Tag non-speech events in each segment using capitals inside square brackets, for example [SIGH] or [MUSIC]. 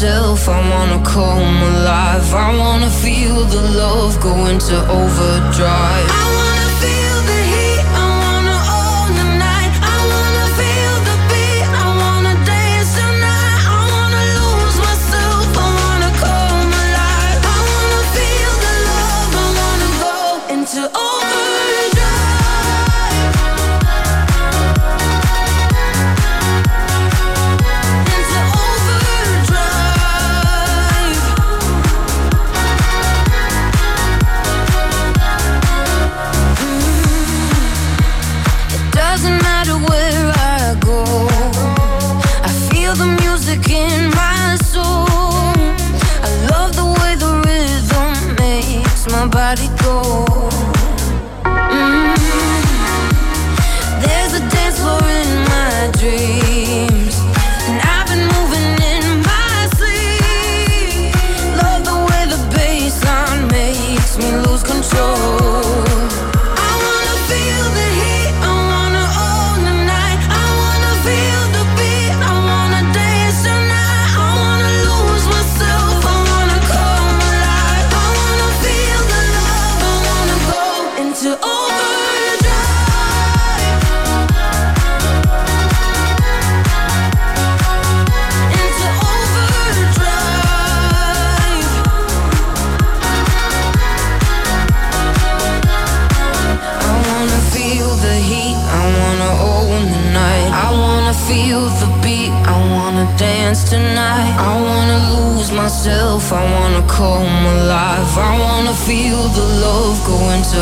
myself. I wanna come alive. I wanna feel the love go into overdrive.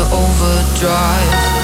overdrive.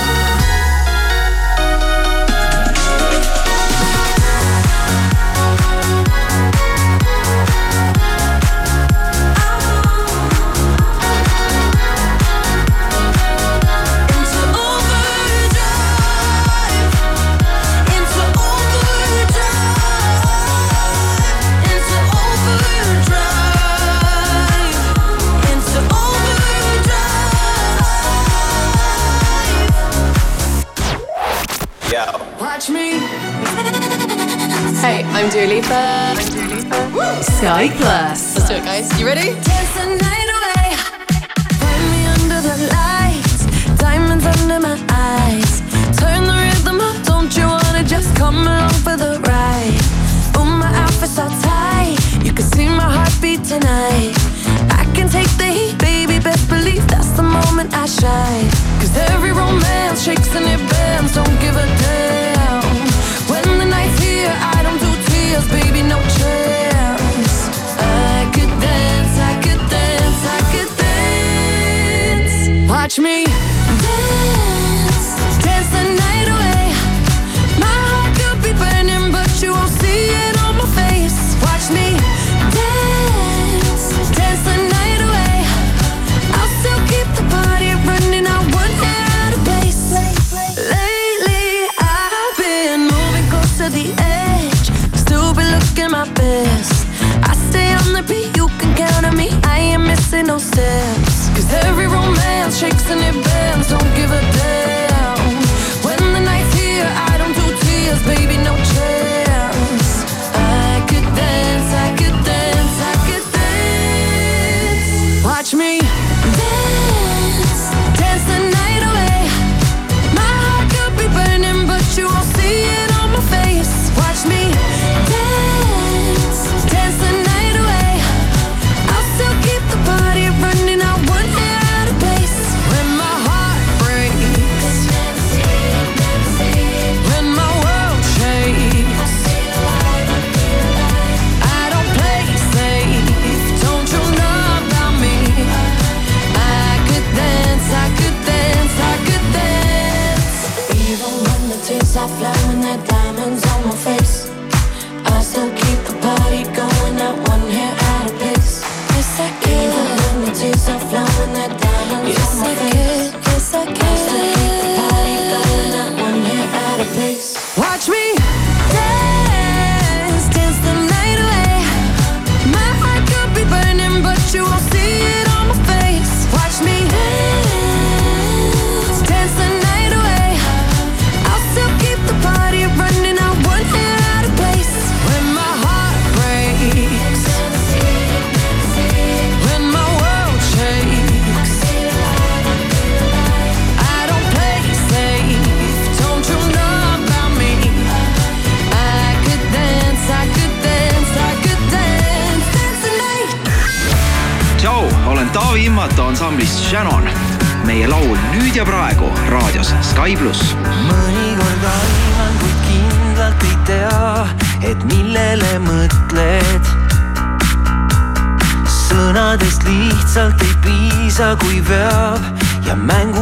Sky Plus. Let's do it, guys. You ready? Dance the night away. Me under the lights, diamonds under my eyes. Turn the rhythm up, don't you wanna just come along for the ride? Oh, my outfit's all tight. You can see my heartbeat tonight. I can take the heat, baby. Best believe that's the moment I shine. Cause every romance shakes and it bends. Don't give a damn. When the night's here, I don't do tears, baby. No Watch me. Dance, dance the night away. My heart could be burning, but you won't see it on my face. Watch me dance, dance the night away. I'll still keep the party running. I wouldn't out of place. Lately, I've been moving close to the edge. Still be looking my best. I stay on the beat, you can count on me. I ain't missing no steps. Cause every shakes and it bends, don't give a damn.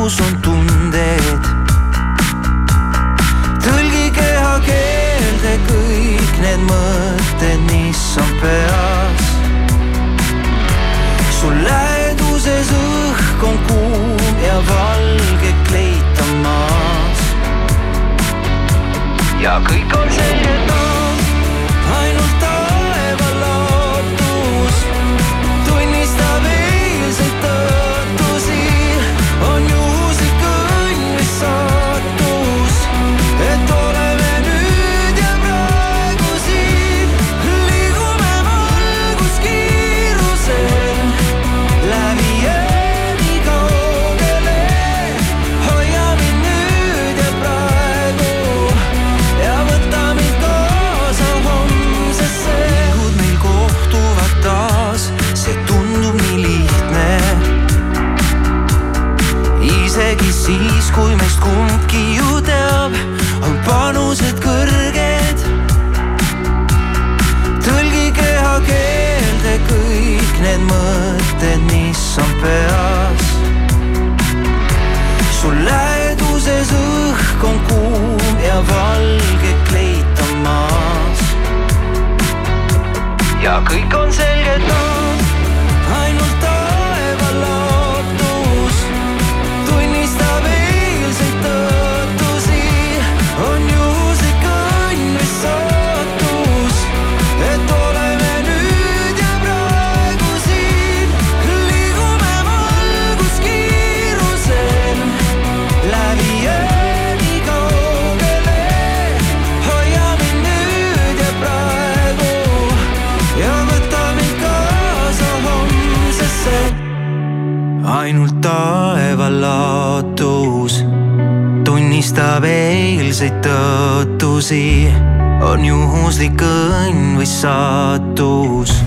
Ja mängus on tunded. tõlgi kehakeelde kõik need mõtted, mis on peas su läheduses õhk on kuum ja valge kleitamas. ja kõik on selge taas, need mõtted, mis on peas. su läheduses õhk on kuum ja valge kleitamas. ja kõik on selge taas, ainult taeva lootus tunnistab eilseid tõotusi, on juhuslik õnn või saatus.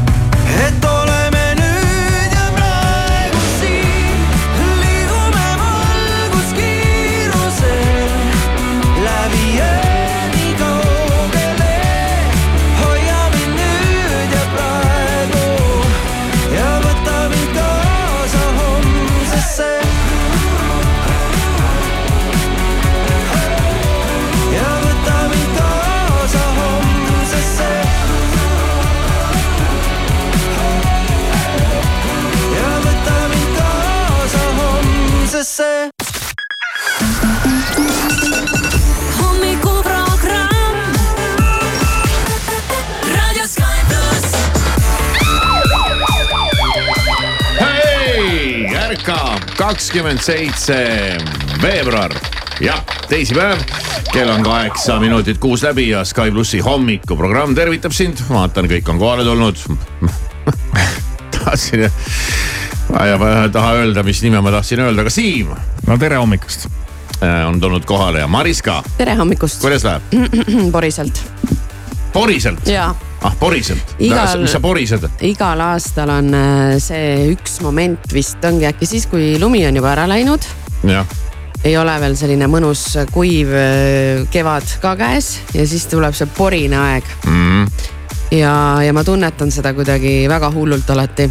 Kakskümmend seitse veebruar, jah, teisipäev, kell on kaheksa minutit kuus läbi ja Sky plussi hommikuprogramm tervitab sind, vaatan, kõik on kohale tulnud. [LAUGHS] tahtsin, ma ei taha öelda, mis nime ma tahtsin öelda, aga Siim no tere hommikust. äh, on tulnud kohale ja Mariska, tere hommikust, kuidas läheb? [CLEARS THROAT] poriselt poriselt? ja ah, poriselt Igal-, mis sa porised? igal aastal on äh, see üks moment vist ongi äkki siis, kui lumi on juba ära läinud. jah, ei ole veel selline mõnus kuiv äh, kevad ka käes ja siis tuleb see porine aeg Mhm. ja, ja ma tunnetan seda kuidagi väga hullult alati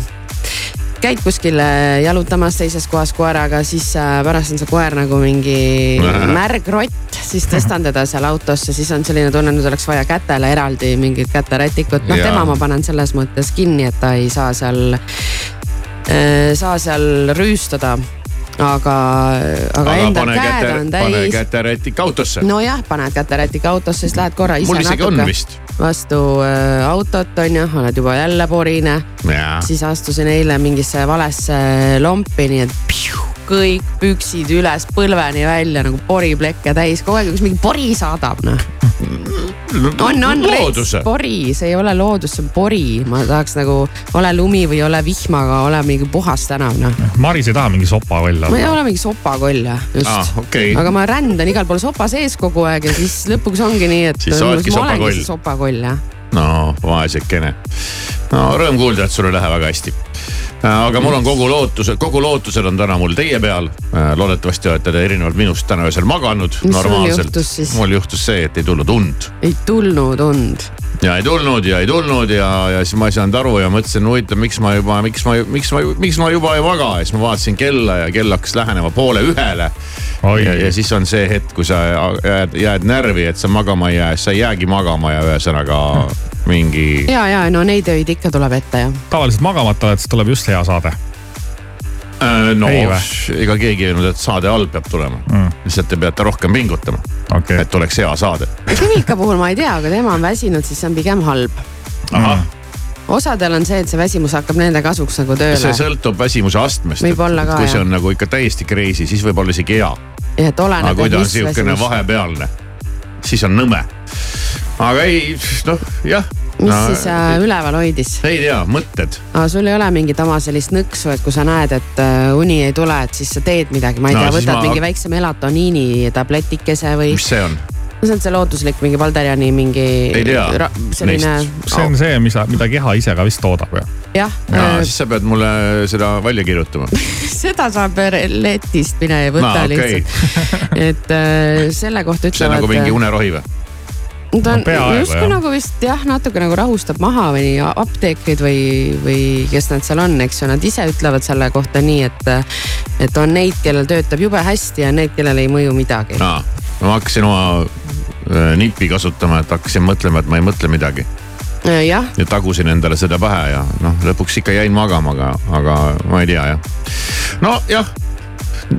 käid kuskil äh, jalutamas teises kohas koeraga, siis äh, pärast on see koer nagu mingi märg rott, siis tõstan teda seal autosse, siis on selline tunne, nüüd oleks vaja kätele eraldi mingit käterätikut, noh tema ma panen selles mõttes kinni, et ta ei saa seal, saa seal rüüstada. aga, aga aga enda pane käed käte on, pane täis. käterätik autosse. nojah, paned käterätika autosse, siis lähed korra ise natuke vastu äh, autot on ju, oled juba jälle porine siis astusin eile mingisse valesse lompi, nii et piu, kõik püksid üles põlveni välja nagu poriplekke täis, kogu aeg üks mingi pori saadab noh. [LAUGHS] on, on pori, see ei ole loodus, see on pori, ma tahaks nagu, ole lumi või ole vihma, aga ole mingi puhas tänav noh. Maris ei taha mingi sopakoll ma ei olla. ole mingi sopakoll jah, just aa, okei. aga ma rändan igal pool sopa sees kogu aeg ja siis lõpuks ongi nii, et Siis sa oledki olengi sopakoll. sopakoll jah. no vaesekene. no rõõm kuulda, et sul ei lähe väga hästi. Aga mul on kogu lootused, kogu lootused on täna mul teie peal. loodetavasti olete te erinevalt minust täna öösel maganud mul juhtus see, et ei tulnud und. Ei tulnud und ja ei tulnud ja ei tulnud ja, ja siis ma ei saanud aru ja mõtlesin, huvitav, miks ma juba, miks ma, miks ma, miks ma juba ei maga ja siis ma vaatasin kella ja kell hakkas lähenema poole ühele. Ja, ja siis on see hetk, kui sa jääd, jääd närvi, et sa magama ei jää, siis sa ei jäägi magama ja ühesõnaga mingi. ja, ja no neid öid ikka tuleb ette jah. tavaliselt magamata oled, siis tuleb just hea saade. Äh, no Ei ega keegi ei öelnud, et saade halb peab tulema mm., lihtsalt te peate rohkem pingutama okei et oleks hea saade. [LAUGHS] Kivika puhul ma ei tea, kui tema on väsinud, siis see on pigem halb. ahah, osadel on see, et see väsimus hakkab nende kasuks nagu tööle. see sõltub väsimuse astmest. Võib-olla ka, kui see jah. on nagu ikka täiesti crazy, siis võib olla isegi hea et oleneb. aga kui ta on sihukene. vahepealne, siis on nõme. aga ei, noh jah. Mis no, siis äh, üleval hoidis? ei tea, mõtted. aga sul ei ole mingit oma sellist nõksu, et kui sa näed, et äh, uni ei tule, et siis sa teed midagi, ma ei No tea, võtad ma- mingi väikse melatoniini tabletikese või? mis see on? no see on see lootuslik mingi Balderiani mingi. Ei tea selline, neist. see on see, mis, mida keha ise ka vist toodab ju. jah ja äh, siis sa pead mulle seda välja kirjutama. [LAUGHS] seda saab letist mine ja võta No, okei. lihtsalt et äh, selle kohta see on ütlevad. nagu mingi unerohi või? Ta on No justkui nagu vist jah, natuke nagu rahustab maha või apteekrid või, või kes nad seal on, eks ju, nad ise ütlevad selle kohta nii, et. et on neid, kellel töötab jube hästi ja need, kellel ei mõju midagi. aa, ma hakkasin oma äh, nippi kasutama, et hakkasin mõtlema, et ma ei mõtle midagi jah, ja tagusin endale seda pähe ja noh, lõpuks ikka jäin magama, aga, aga ma ei tea jah. nojah,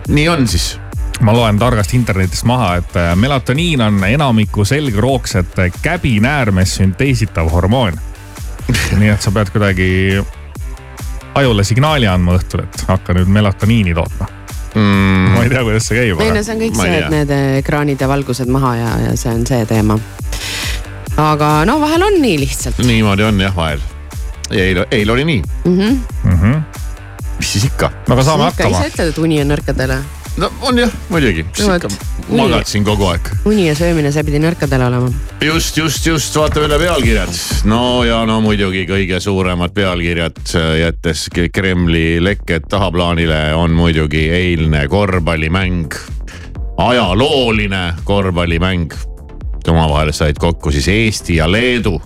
nii on siis ma loen targast internetist maha, et äh, melatoniin on enamiku selgroogsete käbinäärmes sünteesitav hormoon. nii et sa pead kuidagi ajule signaali andma õhtul, et hakka nüüd melatoniini tootma. mm,. ma ei tea, kuidas see käib, ei no see on kõik see, et need ekraanid ja valgused maha ja, ja see on see teema. aga no vahel on nii lihtsalt. niimoodi on jah vahel. eile, eile oli nii, Mm -hmm. mis siis ikka. aga saame hakkama ise. ütled, et uni on nõrkadele. No on jah, muidugi, mis No ikka magad siin kogu aeg uni ja söömine, see pidi nõrkadele olema. just, just, just vaatame üle pealkirjad. no ja no muidugi kõige suuremad pealkirjad äh, jättes Kremli lekked tahaplaanile on muidugi eilne korvpallimäng. ajalooline korvpallimäng. omavahel said kokku siis Eesti ja Leedu.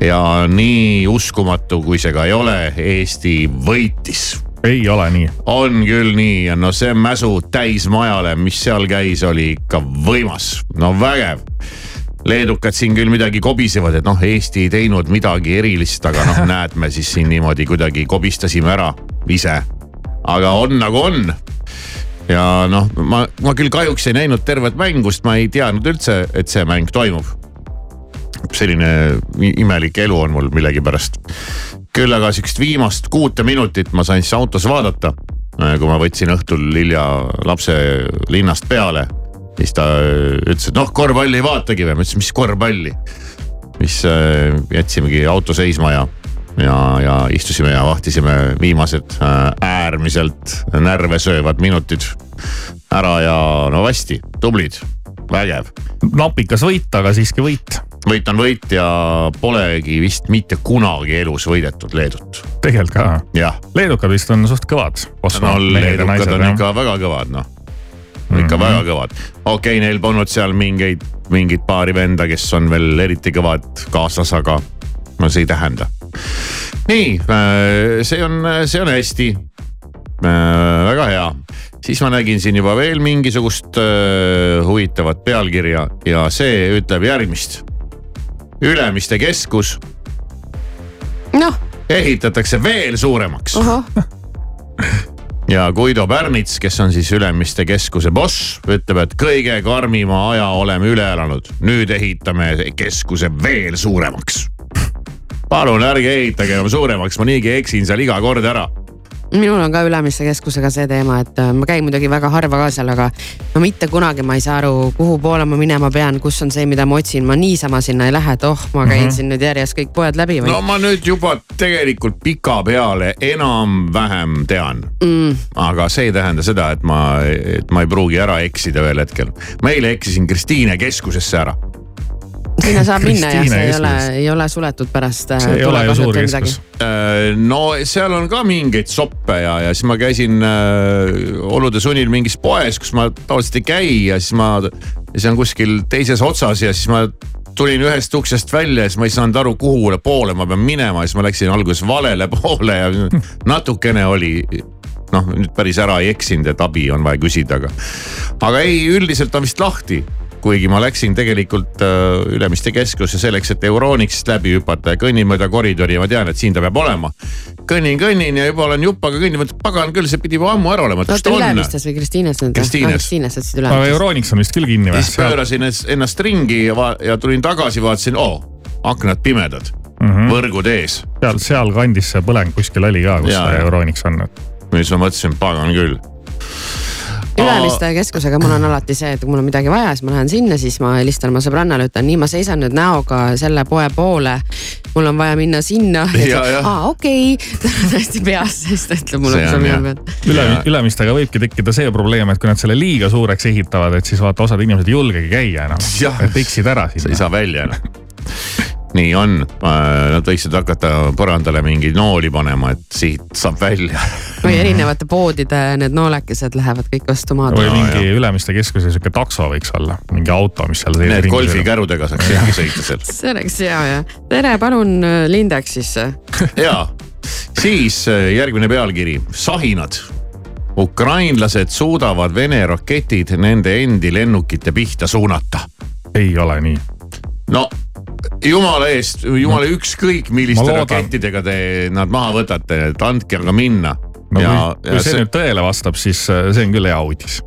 ja nii uskumatu, kui see ka ei ole, Eesti võitis ei ole nii. on küll nii ja no see mäsu täismajale, mis seal käis, oli ikka võimas, no vägev. leedukad siin küll midagi kobisevad, et noh, Eesti ei teinud midagi erilist, aga noh, [LAUGHS] näed, me siis siin niimoodi kuidagi kobistasime ära ise. aga on nagu on. ja noh, ma, ma küll kahjuks ei näinud tervet mängu, sest ma ei teadnud üldse, et see mäng toimub. selline imelik elu on mul millegipärast küll aga sihukest viimast kuute minutit ma sain siis autos vaadata. kui ma võtsin õhtul hilja lapse linnast peale, siis ta ütles, et noh, korvpalli ei vaatagi või, ma ütlesin, mis korvpalli. siis äh, jätsimegi auto seisma ja, ja, ja istusime ja vahtisime viimased äh, äärmiselt närvesöövad minutid ära ja no hästi, tublid, vägev napikas võit, aga siiski võit. Võit on võit ja polegi vist mitte kunagi elus võidetud Leedut, tegelikult ka. jah leedukad vist on suht kõvad. no leedukad on ikka väga kõvad noh, ikka mm -hmm. väga kõvad. okei okay,, neil polnud seal mingeid, mingit paari venda, kes on veel eriti kõvad kaasas, aga no see ei tähenda. nii, see on, see on hästi. väga hea, siis ma nägin siin juba veel mingisugust äh, huvitavat pealkirja ja see ütleb järgmist. Ülemiste keskus. Noh, ehitatakse veel suuremaks. Ohoh, [LAUGHS] ja Guido Pärnits, kes on siis Ülemiste keskuse boss, ütleb, et kõige karmima aja oleme üle elanud, nüüd ehitame keskuse veel suuremaks. [LAUGHS] palun ärge ehitage enam suuremaks, ma niigi eksin seal iga kord ära. Minul on ka Ülemiste keskusega see teema, et äh, ma käin muidugi väga harva ka seal, aga no mitte kunagi ma ei saa aru, kuhu poole ma minema pean, kus on see, mida ma otsin, ma niisama sinna ei lähe, et oh, ma käin mm -hmm. siin nüüd järjest kõik poed läbi või no ma nüüd juba tegelikult pikapeale enam-vähem tean mm,. aga see ei tähenda seda, et ma, et ma ei pruugi ära eksida ühel hetkel. ma eile eksisin Kristiine keskusesse ära. Sinna saab minna ja Kristiine see ei ole, ei ole suletud pärast. see ei ole ju suur keskus. Äh, no seal on ka mingeid soppe ja, ja siis ma käisin äh, olude sunnil mingis poes, kus ma tavaliselt ei käi ja siis ma, see on kuskil teises otsas ja siis ma tulin ühest uksest välja ja siis ma ei saanud aru, kuhu poole ma pean minema ja siis ma läksin alguses valele [LAUGHS] poole ja natukene oli noh, nüüd päris ära ei eksinud, et abi on vaja küsida, aga, aga ei, üldiselt on vist lahti kuigi ma läksin tegelikult äh, Ülemiste keskusse selleks, et Euronixist läbi hüpata ja kõnnin mööda koridori ja ma tean, et siin ta peab olema. kõnnin, kõnnin ja juba olen jupaga kõndinud, pagan küll, see pidi juba ammu ära olema, oota. Ülemistes või Kristiines nüüd? Kristiines. Kristiines sõitsid aga. Euroniks on vist küll kinni või? siis pöörasin ennast- ringi ja, va- ja tulin tagasi, vaatasin, oo, aknad pimedad mm. -hmm. võrgud ees. seal, sealkandis see põleng kuskil oli ka, kus. Euroniks on. siis ma mõtlesin, pagan küll. Ülemiste keskusega mul on alati see, et kui mul on midagi vaja, siis ma lähen sinna, siis ma helistan oma sõbrannale, ütlen nii, ma seisan nüüd näoga selle poe poole. mul on vaja minna sinna. [LAUGHS] Aa, okei [LAUGHS] okay., täiesti peas, siis ta ütleb mulle, sa on jah. pead. üle Ülemistega võibki tekkida see probleem, et kui nad selle liiga suureks ehitavad, et siis vaata, osad inimesed ei julgegi käia enam et eksid ära sa ei sinna. saa välja enam. [LAUGHS] nii on, nad võiksid hakata põrandale mingeid nooli panema, et siit saab välja. või erinevate poodide need noolekesed lähevad kõik vastu maad. või mingi Ülemiste keskuse sihuke takso võiks olla, mingi auto, mis seal. Need golfikärudega saaks ringi sõita seal. [LAUGHS] see oleks hea jah. tere, palun äh, Lindeksisse. [LAUGHS] ja siis äh, järgmine pealkiri, sahinad. ukrainlased suudavad Vene raketid nende endi lennukite pihta suunata. ei ole nii. no jumala eest, jumala ükskõik milliste rakettidega te nad maha võtate, et andke aga minna. no ja kui, kui see nüüd tõele vastab, siis äh, see on küll hea uudis.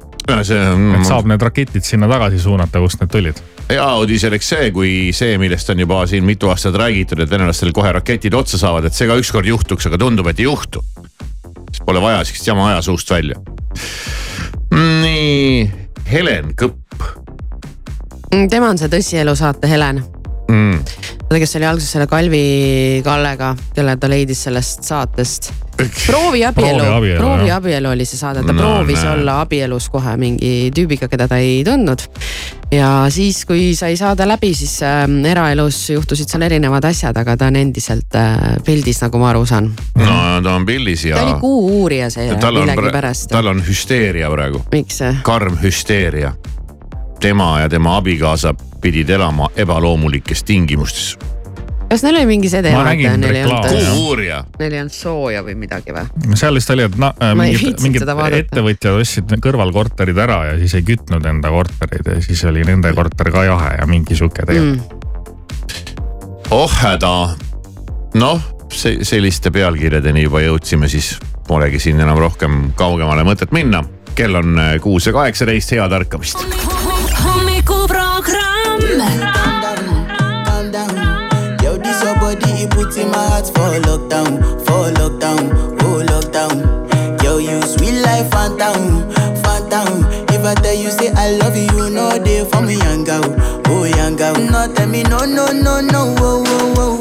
see et on saab need raketid sinna tagasi suunata, kust need tulid. hea uudis oleks see, kui see, millest on juba siin mitu aastat räägitud, et venelastel kohe raketid otsa saavad, et see ka ükskord juhtuks, aga tundub, et ei juhtu. siis pole vaja sihukest jama aja suust välja. nii, Helen Kõpp tema on see tõsielu saate Helen. mm.. ta, kes oli alguses selle Kalvi Kallega, kelle ta leidis sellest saatest. proovi abielu Proovi, abielu, oli see saade, ta No proovis näe. olla abielus kohe mingi tüübiga, keda ta ei tundnud. ja siis, kui sai saade läbi, siis äh, eraelus juhtusid seal erinevad asjad, aga ta on endiselt äh, pildis, nagu ma aru saan. no ta on pildis ja ta oli Kuu-uurija see tal on, millegipärast. tal on hüsteeria praegu, miks see? karm hüsteeria. tema ja tema abikaasa pidid elama ebaloomulikes tingimustes. kas neil oli mingi sede Ma nägin neil ei olnud reklaami., neil ei olnud sooja või midagi või? seal vist oli, et na, äh, mingid, mingid ettevõtjad ostsid kõrvalkorterid ära ja siis ei kütnud enda korterid ja siis oli nende korter ka jahe ja mingi sihuke tegelikult Mm. oh häda. noh, see selliste pealkirjadeni juba jõudsime, siis polegi siin enam rohkem kaugemale mõtet minna. kell on äh, kuus ja kaheksateist, head ärkamist. Puts in my heart for lockdown, for lockdown, oh lockdown. Yo, you sweet life, phantom, phantom. If I tell you say I love you, know they for me young girl, oh young girl. No tell me no, no, no, no, oh, oh, oh,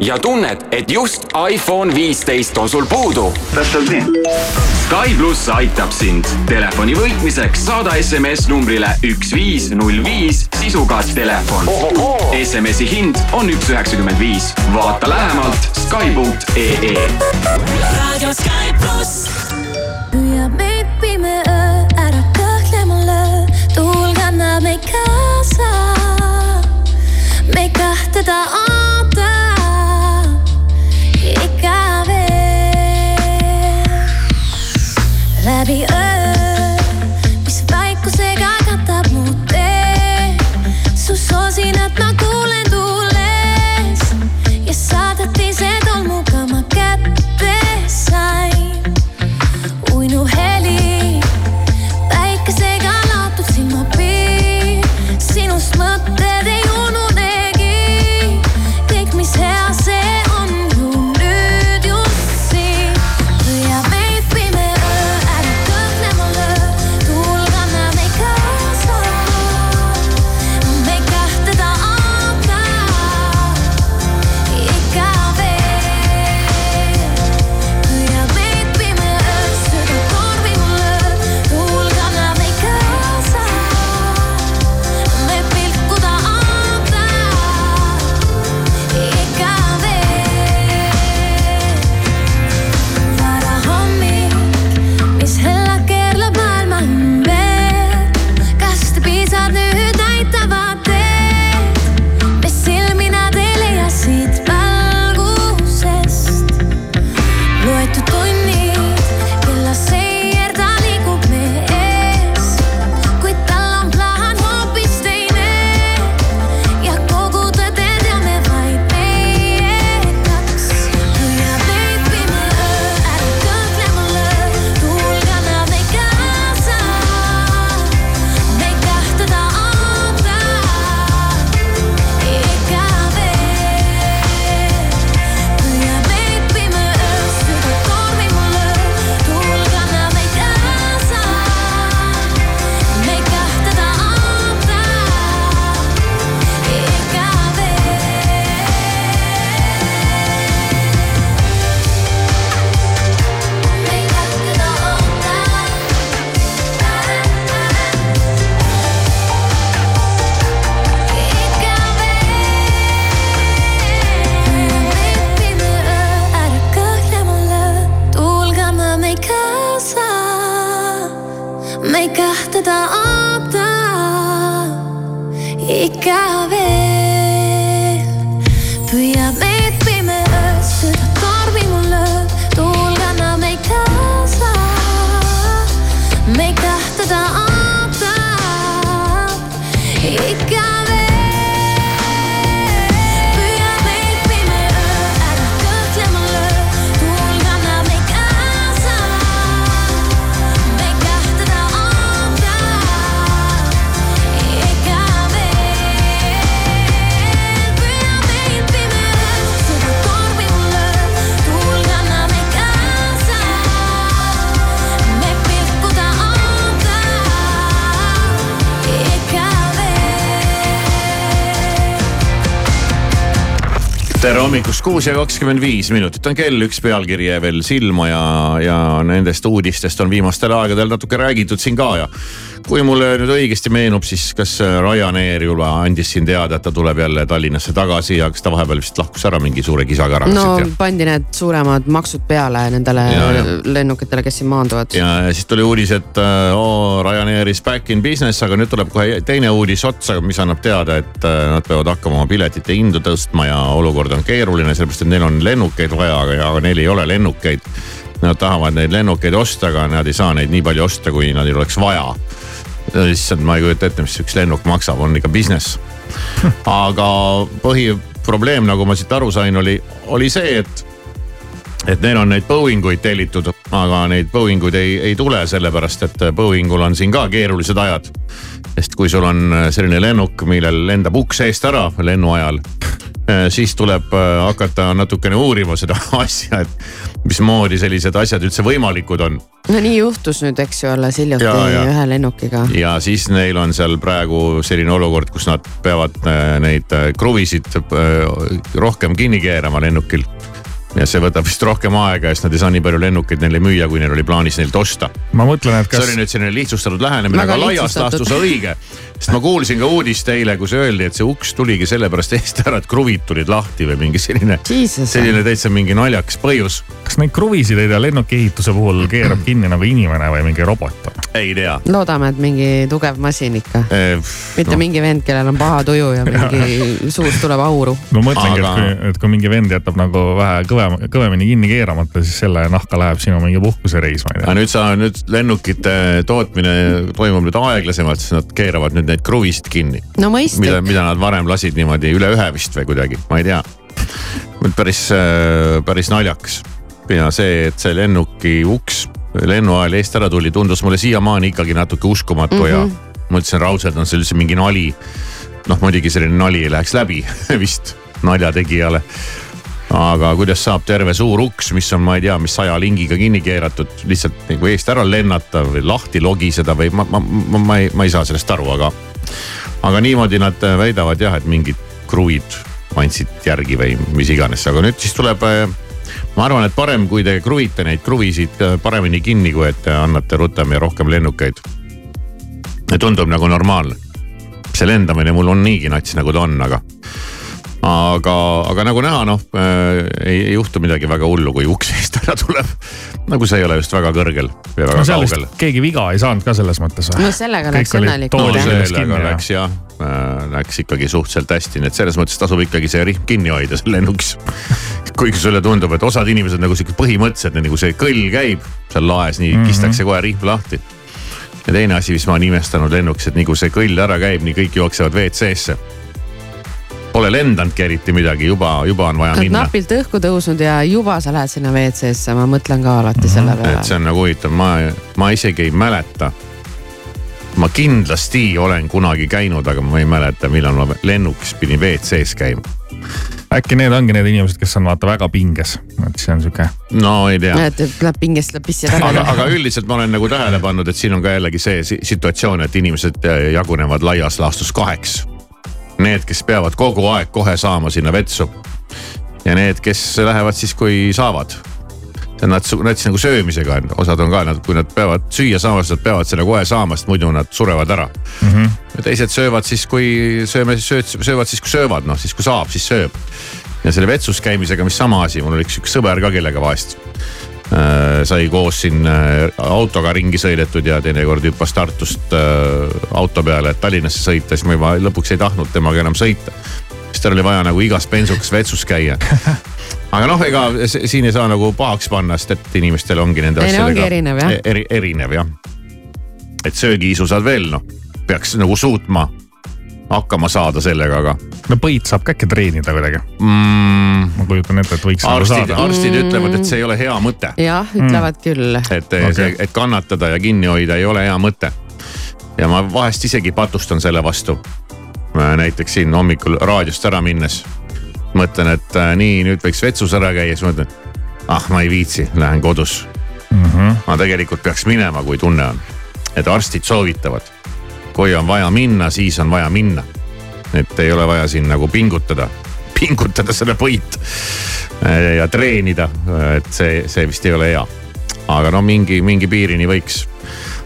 ja tunned, et just iPhone viisteist on sul puudu? täpselt nii. Sky pluss aitab sind. Telefoni võitmiseks saada SMS numbrile üks viis null viis sisuga telefon. SMS-i hind on üks üheksakümmend viis. vaata lähemalt Sky.ee. raadio Sky pluss. püüab meid pime öö ära kõhklemale, tuul kannab meid kaasa. me ei kahtle ta on. Kuus ja kakskümmend viis minutit on kell, üks pealkiri jäi veel silma ja, ja nendest uudistest on viimastel aegadel natuke räägitud siin ka ja kui mulle nüüd õigesti meenub, siis kas Ryanair juba andis siin teada, et ta tuleb jälle Tallinnasse tagasi ja kas ta vahepeal vist lahkus ära mingi suure kisaga ära? no ja... pandi need suuremad maksud peale nendele ja, lennukitele, kes siin maanduvad. ja siis tuli uudis, et oo, Ryanair is back in business, aga nüüd tuleb kohe teine uudis otsa, mis annab teada, et nad peavad hakkama oma piletite hindu tõstma ja olukord olukord on keeruline, sellepärast et neil on lennukeid vaja, aga neil ei ole lennukeid. Nad tahavad neid lennukeid osta, aga nad ei saa neid nii palju osta, kui neil oleks vaja. Issand, ma ei kujuta ette, mis üks lennuk maksab, on ikka business. [LAUGHS] aga põhiprobleem, nagu ma siit aru sain, oli, oli see, et et neil on neid Boeing uid tellitud, aga neid Boeing uid ei, ei tule, sellepärast et Boeingul on siin ka keerulised ajad. sest kui sul on selline lennuk, millel lendab uks eest ära lennu ajal, siis tuleb äh, hakata natukene uurima seda [LAUGHS] asja, et mismoodi sellised asjad üldse võimalikud on. no nii juhtus nüüd, eks ju, alles hiljuti ja, ja. ühe lennukiga. ja siis neil on seal praegu selline olukord, kus nad peavad äh, neid kruvisid rohkem kinni keerama lennukil ja see võtab vist rohkem aega ja siis nad ei saa nii palju lennukeid neile müüa, kui neil oli plaanis neilt osta. ma mõtlen, et kas. see oli nüüd selline lihtsustatud lähenemine, aga laias laastus õige. Sest ma kuulsin ka uudist eile, kus öeldi, et see uks tuligi sellepärast eest ära, et kruvid tulid lahti või mingi selline. selline täitsa mingi naljakas põhjus. kas neid kruvisid ei tea lennuki ehituse puhul keerab kinni nagu inimene või mingi robot? ei tea. loodame, et mingi tugev masin ikka e,. mitte no. mingi vend, kellel on paha tuju ja mingi [LAUGHS] suust tuleb auru. no mõtlengi aga..., et kui, et kui mingi vend jätab nagu vähe kõve kõvem, kõvemini kinni keeramata, siis selle nahka läheb sinu mingi puhkusereis, ma ei tea. aga nüüd sa, nüüd lennukite tootmine toimub nüüd aeglasemalt, siis nad keeravad nüüd neid kruvisid kinni. no mida, mida nad varem lasid niimoodi üle ühe vist või kuidagi, ma ei tea. päris, päris naljakas ja see, et see lennuki uks lennu ajal eest ära tuli, tundus mulle siiamaani ikkagi natuke uskumatu mm -hmm. ja mhm. ma ütlesin raudselt on see üldse mingi nali. noh, muidugi selline nali läheks läbi [LAUGHS] vist naljategijale aga kuidas saab terve suur uks, mis on, ma ei tea, mis saja lingiga kinni keeratud, lihtsalt nagu eest ära lennata või lahti logiseda või ma, ma, ma, ma ei, ma ei saa sellest aru, aga. aga niimoodi nad väidavad jah, et mingid kruvid andsid järgi või mis iganes, aga nüüd siis tuleb ma arvan, et parem, kui te kruvite neid kruvisid paremini kinni, kui et annate rutem ja rohkem lennukeid. tundub nagu normaalne. see lendamine mul on niigi nats, nagu ta on, aga aga, aga nagu näha, noh äh, ei, ei juhtu midagi väga hullu, kui uks [LAUGHS] eest ära tuleb. nagu see ei ole just väga kõrgel ja väga no, kaugel. keegi viga ei saanud ka selles mõttes või? no sellega läks õnnelikult no,. sellega läks jah äh,, läks ikkagi suhteliselt hästi, nii et selles mõttes tasub ikkagi see rihm kinni hoida seal lennuks kuigi sulle tundub, et osad inimesed nagu sihuke põhimõtteliselt nagu see kõll käib seal laes, nii mm -hmm. kistakse kohe rihm lahti. ja teine asi, mis ma olen imestanud lennuks, et nii kui see kõll ära käib, nii kõik jooksevad WC-sse Pole lendanudki eriti midagi, juba, juba on vaja minna. napilt õhku tõusnud ja juba sa lähed sinna WC-sse, ma mõtlen ka alati mm -hmm. selle peale. et see on nagu huvitav, ma, ma isegi ei mäleta. ma kindlasti olen kunagi käinud, aga ma ei mäleta, millal ma lennukis pidin WC-s käima äkki need ongi need inimesed, kes on vaata väga pinges, et see on sihuke. no ei tea. et läheb pingest, läheb pissi tagasi. aga, aga üldiselt ma olen nagu tähele pannud, et siin on ka jällegi see situatsioon, et inimesed jagunevad laias laastus kaheks need, kes peavad kogu aeg kohe saama sinna vetsu. ja need, kes lähevad siis, kui saavad. on nats, nats nagu söömisega on, osad on ka, nad, kui nad peavad süüa saama, siis nad peavad selle kohe saama, sest muidu nad surevad ära mm. -hmm. ja teised söövad siis, kui sööme, söövad siis, kui söövad, noh siis kui saab, siis sööb. ja selle vetsus käimisega, mis sama asi, mul oli üks, üks sõber ka, kellega vahest sai koos siin äh, autoga ringi sõidetud ja teinekord hüppas Tartust äh, auto peale, et Tallinnasse sõita, siis ma juba lõpuks ei tahtnud temaga enam sõita. siis tal oli vaja nagu igas bensuks vetsus käia. [LAUGHS] aga noh, ega siin ei saa nagu pahaks panna, sest et inimestel ongi nende asjadega. erinev jah. eri, erinev jah. et söögiisu saad veel noh, peaks nagu suutma hakkama saada sellega, aga. no põid saab ka äkki treenida kuidagi mm,. ma kujutan ette, et võiks nagu arstid, nagu saada. arstid mm. ütlevad, et see ei ole hea mõte. jah, ütlevad mm. küll. et okay. et kannatada ja kinni hoida ei ole hea mõte. ja ma vahest isegi patustan selle vastu. näiteks siin hommikul raadiost ära minnes mõtlen, et äh, nii, nüüd võiks vetsus ära käia, siis mõtlen, ah, ma ei viitsi, lähen kodus mm. -hmm. ma tegelikult peaks minema, kui tunne on, et arstid soovitavad kui on vaja minna, siis on vaja minna. et ei ole vaja siin nagu pingutada. [LAUGHS] pingutada seda põit äh, ja treenida, et see, see vist ei ole hea. aga no mingi, mingi piirini võiks.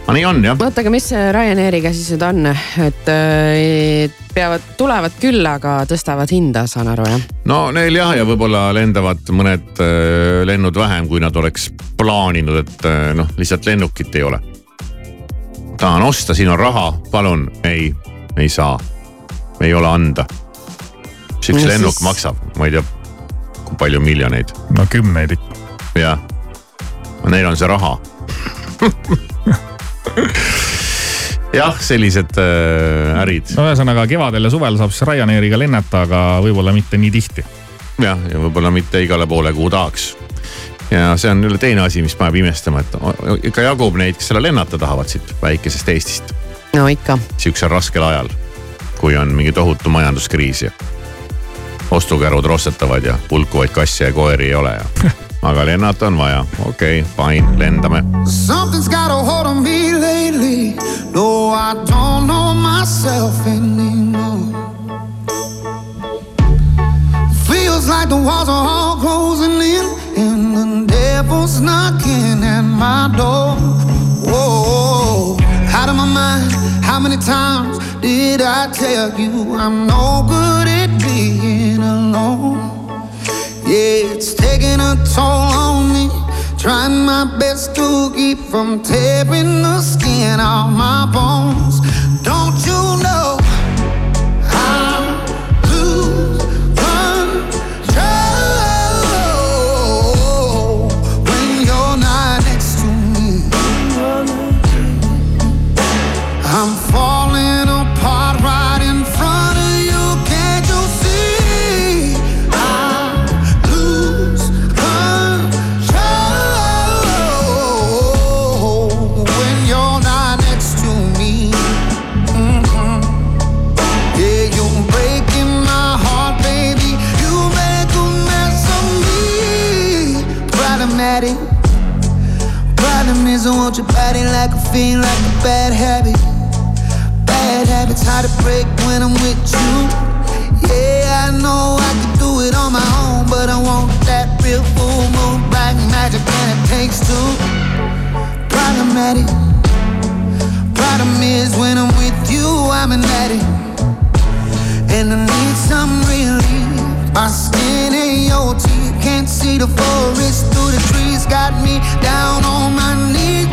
aga nii on jah. oota, aga mis Ryanairiga siis nüüd on, et äh, peavad, tulevad küll, aga tõstavad hinda, saan aru jah? no neil jah, ja võib-olla lendavad mõned äh, lennud vähem, kui nad oleks plaaninud, et noh, lihtsalt lennukit ei ole. Tahan osta, siin on raha, palun, ei, ei saa, ei ole anda mis üks no, lennuk siis... maksab, ma ei tea, kui palju miljoneid. no kümneid ikka. jah, neil on see raha jah, sellised äh, ärid. no ühesõnaga kevadel ja suvel saab siis Ryanairiga lennata, aga võib-olla mitte nii tihti. jah, ja võib-olla mitte igale poole, kuhu tahaks. Ja see on jälle teine asi, mis paneb imestama, et ikka jagub neid, kes selle lennata tahavad siit väikesest Eestist. no ikka. sihukesel raskel ajal, kui on mingi tohutu majanduskriis ja ostukärud rostetavad ja pulkuvaid kasse ja koeri ei ole ja [LAUGHS] aga lennata on vaja, okei okay,, fine, lendame. Something's got a hold on me lately. No, I don't know myself anymore. Feels like the walls are all closing in and the devil's knocking at my door. Whoa, out of my mind. How many times did I tell you I'm no good at being alone? Yeah, it's taking a toll on me. Trying my best to keep from tearing the skin off my bones. Want your body like a fiend, like a bad habit. Bad habits hard to break when I'm with you. Yeah, I know I could do it on my own, but I want that real full moon, black magic, and it takes two. Problematic. Problem is when I'm with you, I'm an addict, and I need some relief. My skin ain't your teeth, can't see the forest through the trees. Got me down on my knees,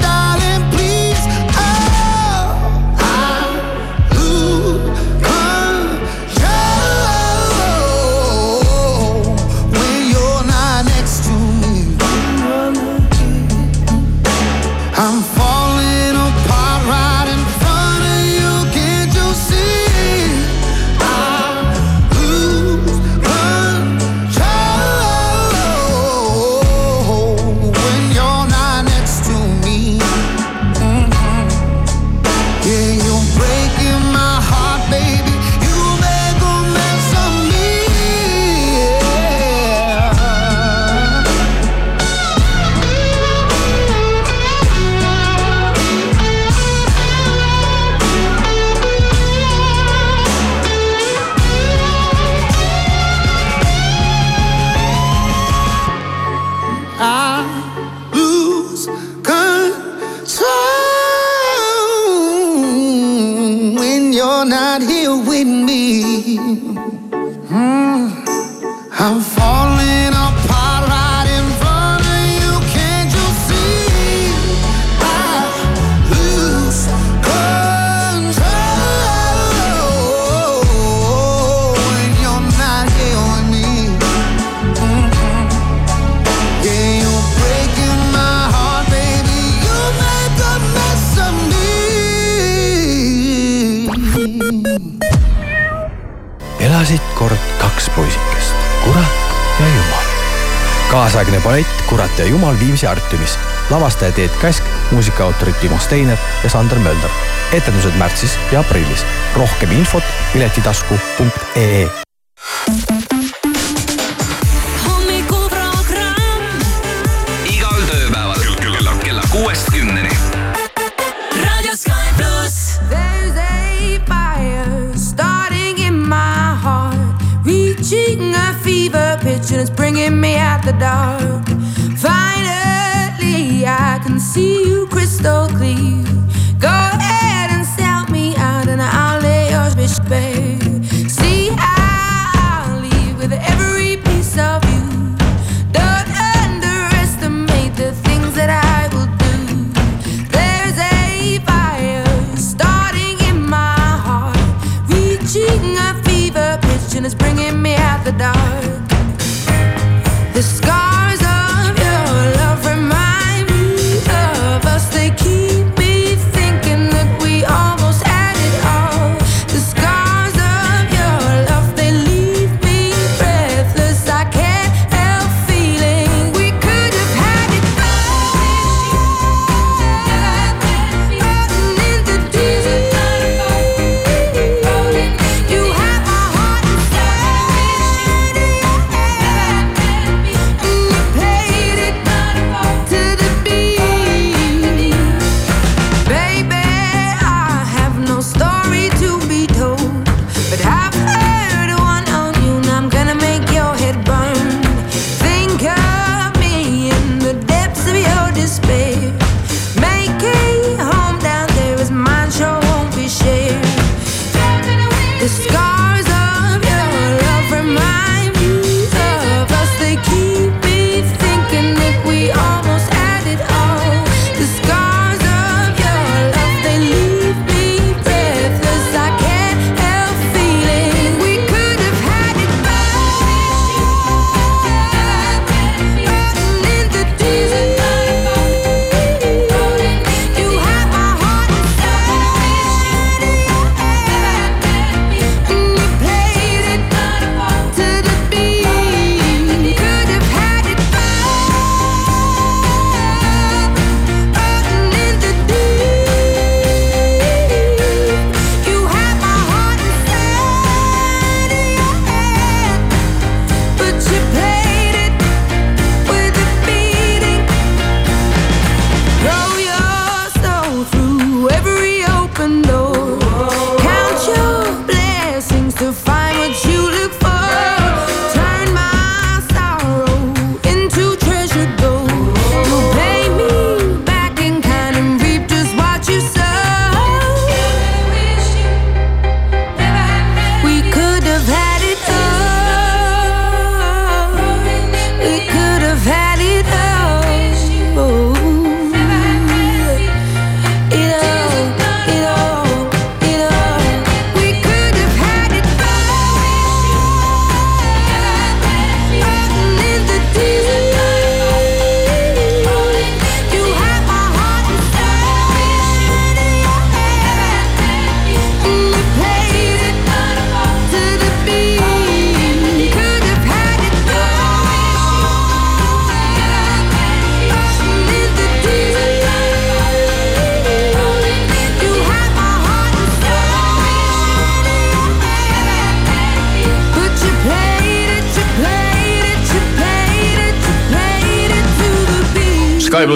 ja jumal Viimsi Artiumis. lavastaja Teet Käsk, muusikaautorid Timo Steiner ja Sander Mölder. etendused märtsis ja aprillis. rohkem infot piletitasku.ee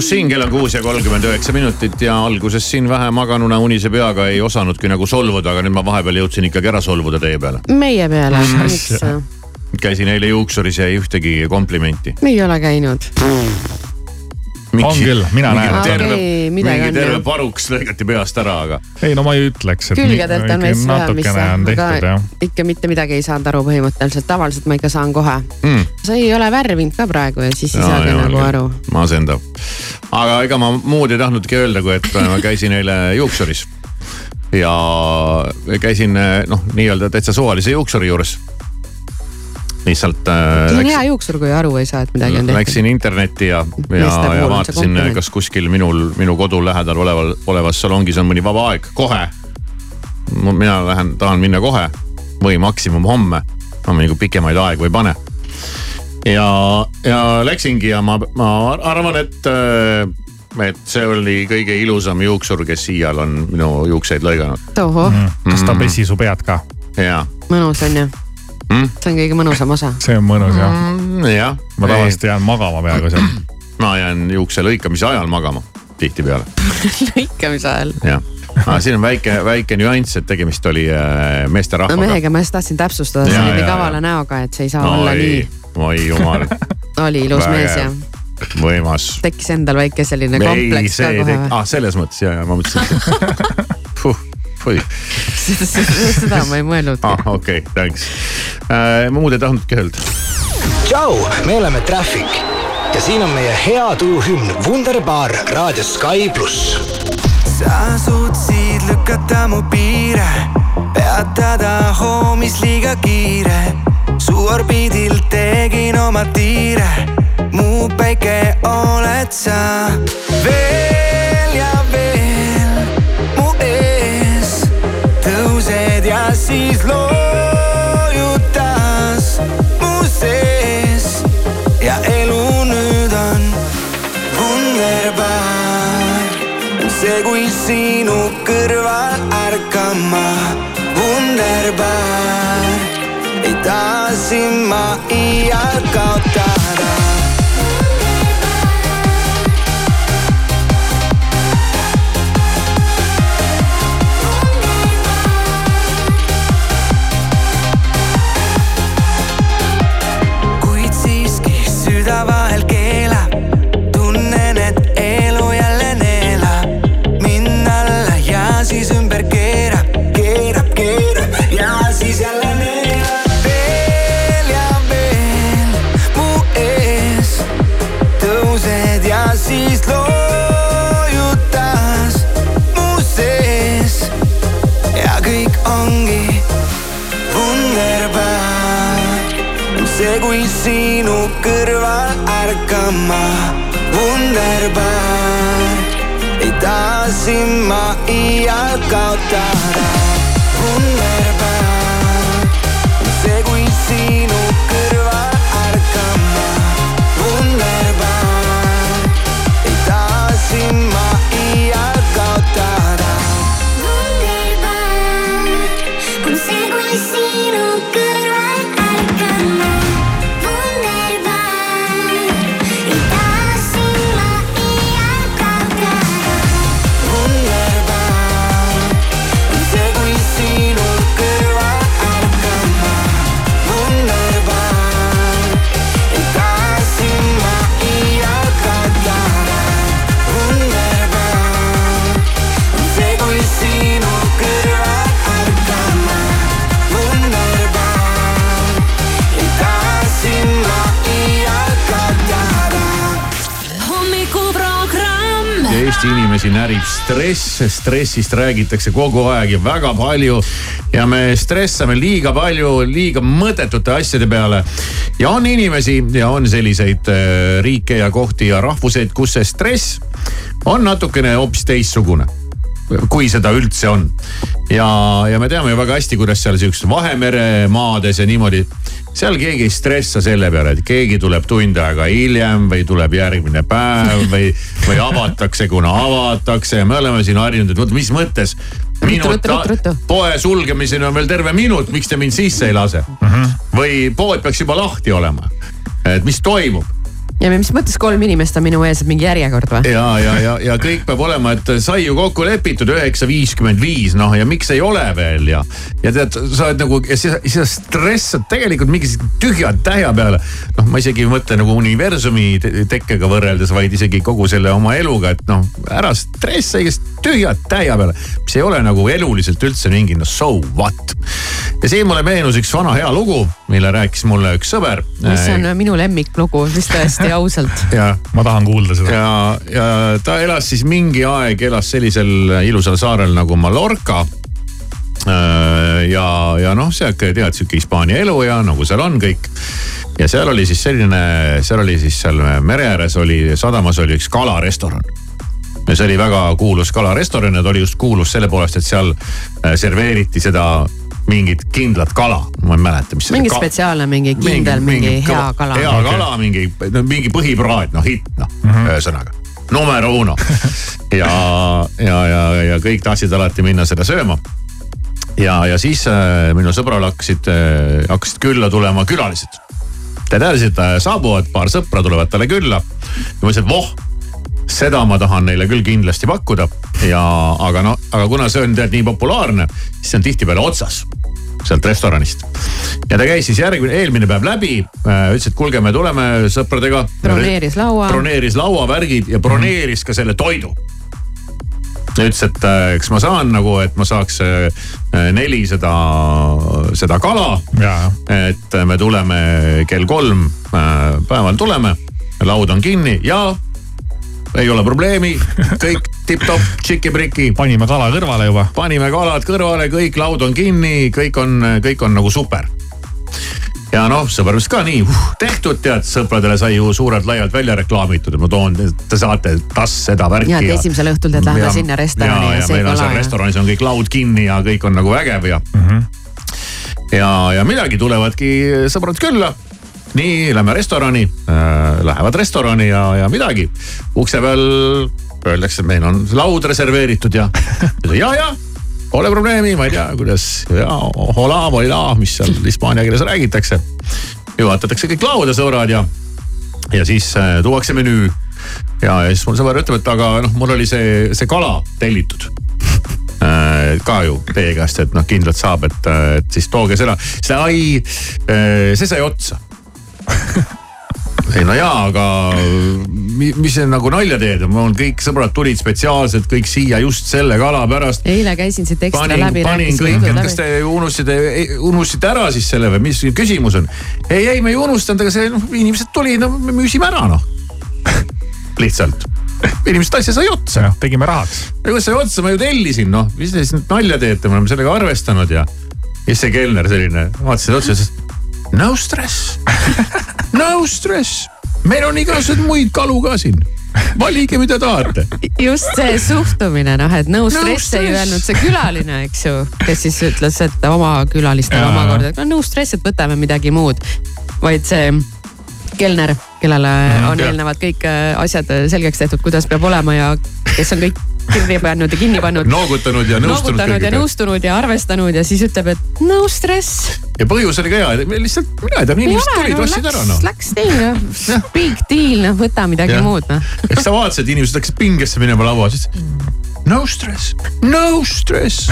pluss siin kell on kuus ja kolmkümmend üheksa minutit ja alguses siin vähe maganuna unise peaga ei osanudki nagu solvuda, aga nüüd ma vahepeal jõudsin ikkagi ära solvuda teie peale. meie peale, miks? käisin eile juuksuris ja ei ühtegi komplimenti. me ei ole käinud. On küll, mina näen. terve mingi on terve jah. paruks lõigati peast ära, aga. ei no ma ei ütleks, et külgedelt on veits vähemist, on tehtud aga jah. ikka mitte midagi ei saanud aru põhimõtteliselt, tavaliselt ma ikka saan kohe Mm. sa ei ole värvinud ka praegu ja siis ei saagi nagu aru. masendav. aga ega ma muud ei tahtnudki öelda, kui et ma käisin eile juuksuris. ja käisin noh, nii-öelda täitsa suvalise juuksuri juures. Lihtsalt äh, see on hea juuksur, kui aru ei saa, et midagi on tehtud. Läksin internetti ja, ja ja vaatasin, kas kuskil minul, minu kodu lähedal oleval, olevas salongis on mõni vaba aeg, kohe. mina lähen, tahan minna kohe või maksimum homme. ma nagu pikemaid aegu ei pane. ja, ja läksingi ja ma, ma arvan, et, et see oli kõige ilusam juuksur, kes iial on minu juukseid lõiganud. tohoh, kas ta pesi su pead ka? ja, mõnus on ju Mm?. see on kõige mõnusam osa. see on mõnus jah. jah. ma tavaliselt jään magama peaaegu seal. [CLEARS THROAT] ma jään juukse lõikamise ajal magama tihtipeale, [LAUGHS] lõikamise ajal. jah. aga siin on väike, väike nüanss, et tegemist oli äh, no meesterahvaga. mehega ma just tahtsin täpsustada, nii ja, kavala näoga, et see ei saa No olla ei. nii. oi jumal, [LAUGHS] oli ilus Vägev. mees ja võimas. tekkis endal väike selline ei, kompleks ka see kohe tek-, ah selles mõttes ja, ja ma mõtlesin [LAUGHS] oi, [LAUGHS] seda ma ei mõelnud. ah okei okay,, thanks äh,. ma muud ei tahtnudki öelda. tšau, me oleme Traffic ja siin on meie hea tuju hümn Wunderbar raadios Sky pluss. sa suutsid lükata mu piire, peatada hoomis liiga kiire. su orbiidil tegin oma tiire, mu päike oled sa. veel ja veel siis loojutas mu sees ja elu nüüd on wunderbar. see, kui sinu kõrval ärkama, wunderbar. ei taha sind ma iial kaotada. Sinu kõrval ärkama, wunderbar. ei taha sind ma iial kaotada, wunderbar. see, kui sinu Eesti inimesi närib stress, stressist räägitakse kogu aeg ja väga palju. ja me stressame liiga palju, liiga mõttetute asjade peale. ja on inimesi ja on selliseid äh, riike ja kohti ja rahvuseid, kus see stress on natukene hoopis teistsugune kui seda üldse on. ja, ja me teame ju väga hästi, kuidas seal siukses Vahemere maades ja niimoodi, seal keegi ei stressa selle peale, et keegi tuleb tund aega hiljem või tuleb järgmine päev või, või avatakse, kuna avatakse ja me oleme siin harjunud, et vot mis mõttes. minut poe sulgemiseni on veel terve minut, miks te mind sisse ei lase mm? -hmm. või pood peaks juba lahti olema. et mis toimub ja mis mõttes kolm inimest on minu ees, et mingi järjekord või? ja, ja, ja, ja kõik peab olema, et sai ju kokku lepitud üheksa viiskümmend viis, noh ja miks ei ole veel ja. ja tead, sa oled nagu ja sa, sa stressad tegelikult mingi tühja tähja peale. noh, ma isegi ei mõtle nagu universumi te- tekkega võrreldes, vaid isegi kogu selle oma eluga, et noh, ära stressa igast tühja tähja peale. mis ei ole nagu eluliselt üldse mingi no so what. ja siin mulle meenus üks vana hea lugu, mille rääkis mulle üks sõber. mis on minu lemmiklugu, vist tõesti ausalt. ja ma tahan kuulda seda. ja, ja ta elas siis mingi aeg, elas sellisel ilusal saarel nagu Mallorca. ja, ja noh, sihuke tead sihuke Hispaania elu ja nagu seal on kõik. ja seal oli siis selline, seal oli siis seal mere ääres oli, sadamas oli üks kalarestoran ja see oli väga kuulus kalarestoran ja ta oli just kuulus selle poolest, et seal äh, serveeriti seda mingit kindlat kala, ma ei mäleta, mis. mingi spetsiaalne, mingi kindel, mingi hea kala. hea okay. kala, mingi, mingi põhipraad, noh hitt noh mm -hmm., ühesõnaga numero uno. [LAUGHS] ja, ja, ja, ja kõik tahtsid alati minna seda sööma. ja, ja siis äh, minu sõbral hakkasid äh,, hakkasid külla tulema külalised. ta teadis, et äh, saabuvad paar sõpra tulevad talle külla. ja ma ütlesin, et voh, seda ma tahan neile küll kindlasti pakkuda ja, aga no, aga kuna see on tead nii populaarne, siis see on tihtipeale otsas sealt restoranist. ja ta käis siis järgmine, eelmine päev läbi, ütles, et kuulge, me tuleme sõpradega. broneeris laua. broneeris lauavärgid ja broneeris ka selle toidu. ütles, et äh, kas ma saan nagu, et ma saaks äh, neli seda, seda kala. et äh, me tuleme kell kolm äh, päeval tuleme, laud on kinni ja ei ole probleemi, kõik tipp-topp, tšiki-priki. panime kala kõrvale juba. panime kalad kõrvale, kõik laud on kinni, kõik on, kõik on nagu super ja noh, sõber ütles ka nii uh,, tehtud tead, sõpradele sai ju suurelt-laialt välja reklaamitud, et ma toon, te saate tass seda värki. ja, et esimesel õhtul tead, lähme sinna restorani ja, ja see meil on seal kala ja. restoranis on kõik laud kinni ja kõik on nagu vägev ja mm. -hmm. ja, ja midagi tulevadki sõbrad külla. nii, lähme restorani äh,, lähevad restorani ja, ja midagi ukse peal öeldakse, meil on laud reserveeritud ja, [LAUGHS] ja, ja pole probleemi, ma ei tea, kuidas ja hola, hola, mis seal hispaania keeles räägitakse. juhatatakse kõik lauda, sõbrad ja, ja siis äh, tuuakse menüü. ja, ja siis mul sõber ütleb, et aga noh, mul oli see, see kala tellitud äh, ka ju teie käest, et noh, kindlalt saab, et, et siis tooge seda, siis ta ai, see sai otsa. [LAUGHS] ei no jaa, aga mi- mis see nagu nalja teed, mul kõik sõbrad tulid spetsiaalselt kõik siia just selle kala pärast. eile käisin siit ekstra panin, läbi, panin kõik, et kas te unustasite, unustasite ära siis selle või mis küsimus on? ei, ei me ei unustanud, aga see noh, inimesed tulid, no me müüsime ära noh. [LAUGHS] lihtsalt, inimesed asja sai otsa. tegime rahaks. kuidas sai otsa, ma ju tellisin noh, mis te siis nüüd nalja teete, me oleme sellega arvestanud ja. ja siis see kelner selline, vaatas otsa ja ütles, no stress, no stress, meil on igasuguseid muid kalu ka siin. valige, mida tahate. just see suhtumine noh, et no stress ei stress. öelnud see külaline, eks ju, kes siis ütles, et oma külalistele omakorda, et no no stress, et võtame midagi muud. vaid see kelner, kellele on jah. eelnevalt kõik äh, asjad selgeks tehtud, kuidas peab olema ja kes on kõik kirja pannud ja kinni pannud. noogutanud ja nõustunud noogutanud ja nõustunud ja arvestanud ja siis ütleb, et no stress. ja põhjus oli ka hea, lihtsalt, mina ei tea, inimesed tulid, ostsid ära noh. Läks teil noh, big deal noh, võta midagi Jah. muud noh. [LAUGHS] eks sa vaatasid, inimesed hakkasid pingesse minema laua, siis no stress, no stress,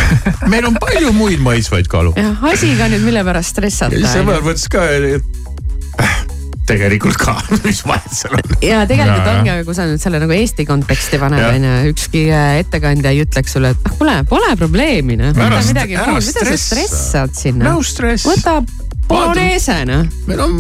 meil on palju muid maitsvaid kalu. jah, asi ka nüüd, mille pärast stressata ja sõber mõtles ka, et tegelikult ka, [LAUGHS] mis vahet seal on. ja tegelikult Jaa, ongi, aga kui sa nüüd selle nagu Eesti konteksti paned, onju, ükski äh, ettekandja ei ütleks sulle, et ah kuule, pole probleemi noh, Ära ära muud, mida sa stressa. stressad sinna? Võta bolognese noh. meil on,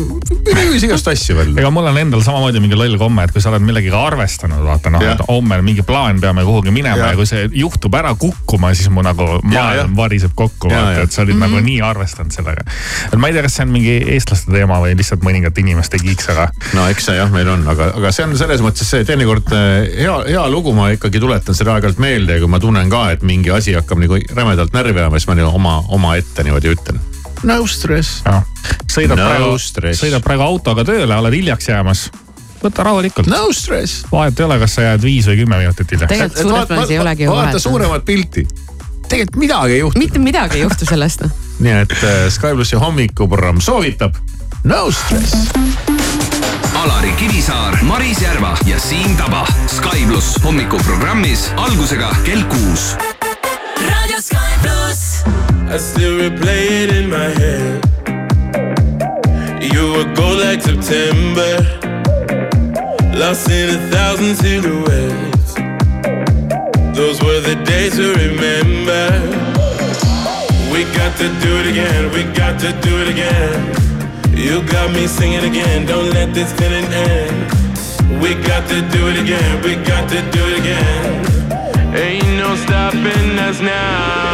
müüs igast asju veel. ega mul on endal samamoodi mingi loll komme, et kui sa oled millegagi arvestanud, vaata noh, et homme on mingi plaan, peame kuhugi minema ja. Ja kui see juhtub ära kukkuma, siis mu nagu maailm variseb kokku, vaata et sa olid mm -hmm. nagu nii arvestanud sellega. et ma ei tea, kas see on mingi eestlaste teema või lihtsalt mõningate inimeste kiiks, aga no eks see jah, meil on, aga, aga see on selles mõttes see teinekord äh, hea, hea lugu, ma ikkagi tuletan seda aeg-ajalt meelde ja kui ma tunnen ka, et mingi asi hakkab nagu rämedalt närvi ajama, siis ma nii oma, omaette niimoodi ütlen. No stress. sõidad No praegu, stress. sõidad praegu autoga tööle, oled hiljaks jäämas. võta rahulikult, no stress. vahet ei ole, kas sa jääd viis või kümme minutit hiljaks. tegelikult suures plaanis ei olegi ju vaata vahet. suuremat pilti. tegelikult midagi ei juhtu. mitte midagi ei juhtu sellest [LAUGHS] nii et äh, Sky plussi hommikuprogramm soovitab. no stress. Alari Kivisaar, Maris Järva ja Siim Taba. Sky pluss hommikuprogrammis algusega kell kuus Radio Sky. I still replay it in my head. You were gold like September, lost in a thousand silhouettes. Those were the days to remember. We got to do it again, we got to do it again. You got me singing again, don't let this feeling end. We got to do it again, we got to do it again. Ain't no stopping us now.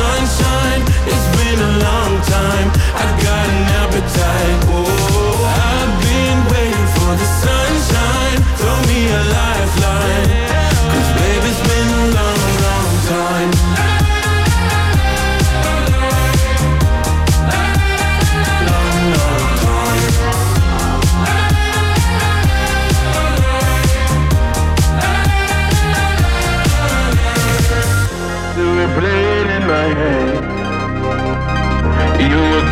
sun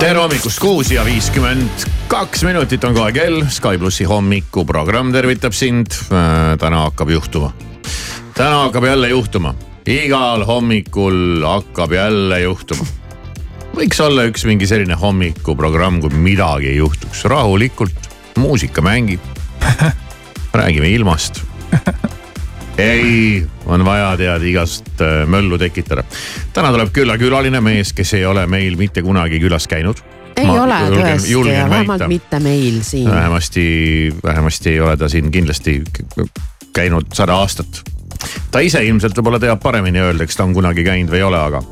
tere hommikust, kuus ja viiskümmend kaks minutit on kohe kell. Sky plussi hommikuprogramm tervitab sind. täna hakkab juhtuma. täna hakkab jälle juhtuma. igal hommikul hakkab jälle juhtuma. võiks olla üks mingi selline hommikuprogramm, kui midagi ei juhtuks, rahulikult, muusika mängib. [LAUGHS] räägime ilmast ei, on vaja tead igast äh, möllu tekitada. täna tuleb külla külaline mees, kes ei ole meil mitte kunagi külas käinud. ei Ma ole tõesti ja vähemalt mitte meil siin. vähemasti, vähemasti ei ole ta siin kindlasti käinud sada aastat. ta ise ilmselt võib-olla teab paremini öelda, kas ta on kunagi käinud või ei ole, aga,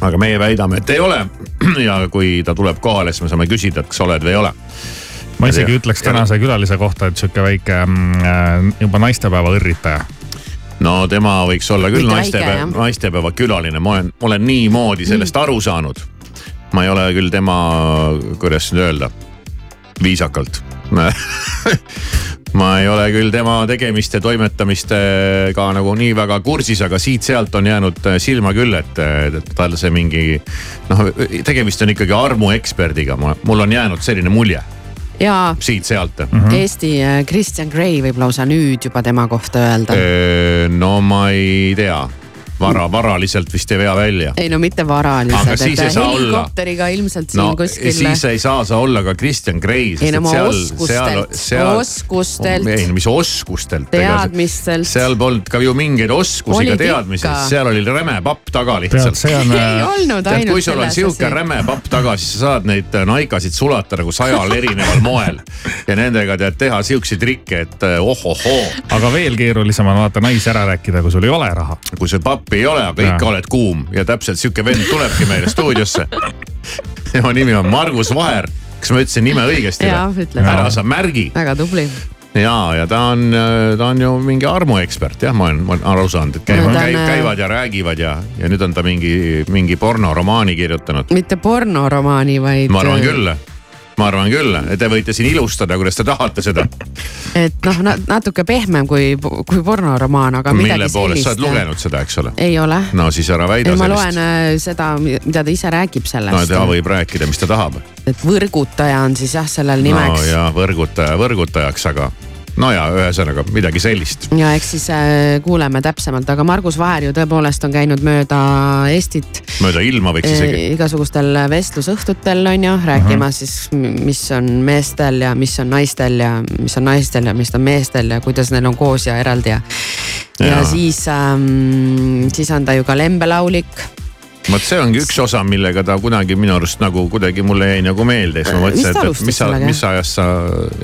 aga meie väidame, et ei ole. [CLEARS THROAT] ja kui ta tuleb kohale, siis me saame küsida, et kas oled või ei ole. ma isegi ütleks tänase külalise kohta, et sihuke väike mm, äh, juba naistepäeva õrritaja. No tema võiks olla küll naistepäeva, naistepäeva külaline, ma olen, olen niimoodi sellest aru saanud. ma ei ole küll tema, kuidas nüüd öelda, viisakalt. [LAUGHS] Ma ei ole küll tema tegemiste, toimetamistega nagu nii väga kursis, aga siit-sealt on jäänud silma küll, et, et tal see mingi noh, tegemist on ikkagi armueksperdiga, mul on jäänud selline mulje ja siit-sealt mm. -hmm. Eesti äh, Christian Grey võib lausa nüüd juba tema kohta öelda. no ma ei tea, vara, varaliselt vist ei vea välja. ei no mitte varaliselt, Aga siis ei et saa olla. helikopteriga ilmselt siin no kuskil. siis ei saa sa olla ka Kristjan Grey. Ei no ma oskustelt- oskustelt. ei no mis oskustelt. Teadmistelt. seal polnud ka ju mingeid oskusi ega teadmisi, seal oli räme papp taga lihtsalt. On, Ei olnud Tead, ainult kui sul on sihuke räme papp taga, siis sa saad neid äh, naikasid sulata nagu sajal erineval moel. ja nendega tead teha siukseid trikke, et äh, ohohoo. aga veel keerulisem on vaata naisi ära rääkida, kui sul ei ole raha. kui sul pappi ei ole, aga Jaa. ikka oled kuum ja täpselt sihuke vend tulebki meile stuudiosse. tema nimi on Margus Vaher. kas ma ütlesin nime õigesti ütlesid. ära sa märgi. väga tubli. ja, ja ta on, ta on ju mingi armuekspert jah, ma olen, ma olen aru saanud, et käivad, käivad, äh, käivad ja räägivad ja, ja nüüd on ta mingi, mingi pornoromaani kirjutanud. mitte pornoromaani, vaid. ma arvan küll, ma arvan küll, te võite siin ilustada, kuidas te tahate seda. et noh, natuke pehmem kui, kui pornoromaan, aga midagi mille poolest, sa oled sellist. lugenud seda, eks ole? ei ole. no siis ära väida ei, ma sellist. loen äh, seda, mida ta ise räägib no sellest ta võib rääkida, mis ta tahab. et võrgutaja on siis jah, sellel no nimeks ja võrgutaja võrgutajaks, aga no ja ühesõnaga midagi sellist. ja eks siis äh, kuuleme täpsemalt, aga Margus Vaher ju tõepoolest on käinud mööda Eestit mööda ilma võiks isegi eh, igasugustel vestlusõhtutel on ju, rääkima siis, mis on meestel ja mis on naistel ja mis on naistel ja mis on meestel ja kuidas neil on koos ja eraldi ja. ja Jaa. siis ähm,, siis on ta ju ka lembelaulik vot see ongi üks osa, millega ta kunagi minu arust nagu kuidagi mulle jäi nagu meelde, siis ma mõtlesin, et, et mis, mis ajast sa,